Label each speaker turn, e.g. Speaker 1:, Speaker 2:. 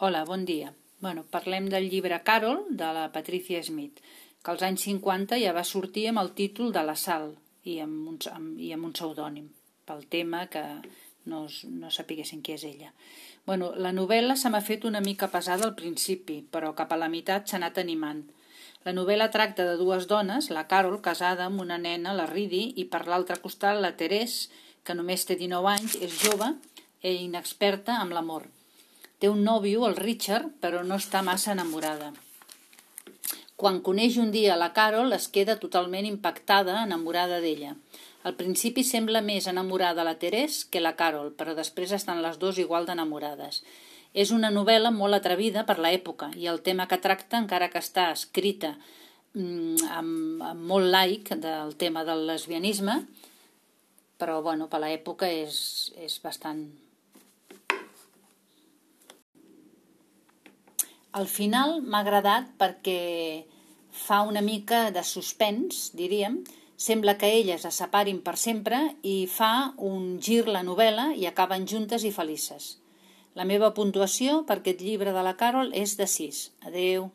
Speaker 1: Hola, bon dia. Bueno, parlem del llibre Carol, de la Patricia Smith, que als anys 50 ja va sortir amb el títol de La Sal i amb un, amb, i amb un pseudònim, pel tema que no, no sapiguessin qui és ella. Bueno, la novel·la se m'ha fet una mica pesada al principi, però cap a la meitat s'ha anat animant. La novel·la tracta de dues dones, la Carol, casada amb una nena, la Ridi, i per l'altre costat la Teresa, que només té 19 anys, és jove i inexperta amb l'amor. Té un nòvio, el Richard, però no està massa enamorada. Quan coneix un dia la Carol, es queda totalment impactada, enamorada d'ella. Al principi sembla més enamorada la Teresa que la Carol, però després estan les dues igual d'enamorades. És una novel·la molt atrevida per l'època i el tema que tracta, encara que està escrita mm, amb, amb molt laic del tema del lesbianisme, però bueno, per l'època és, és bastant Al final m'ha agradat perquè fa una mica de suspens, diríem, sembla que elles es separin per sempre i fa un gir la novel·la i acaben juntes i felices. La meva puntuació per aquest llibre de la Carol és de 6. Adeu.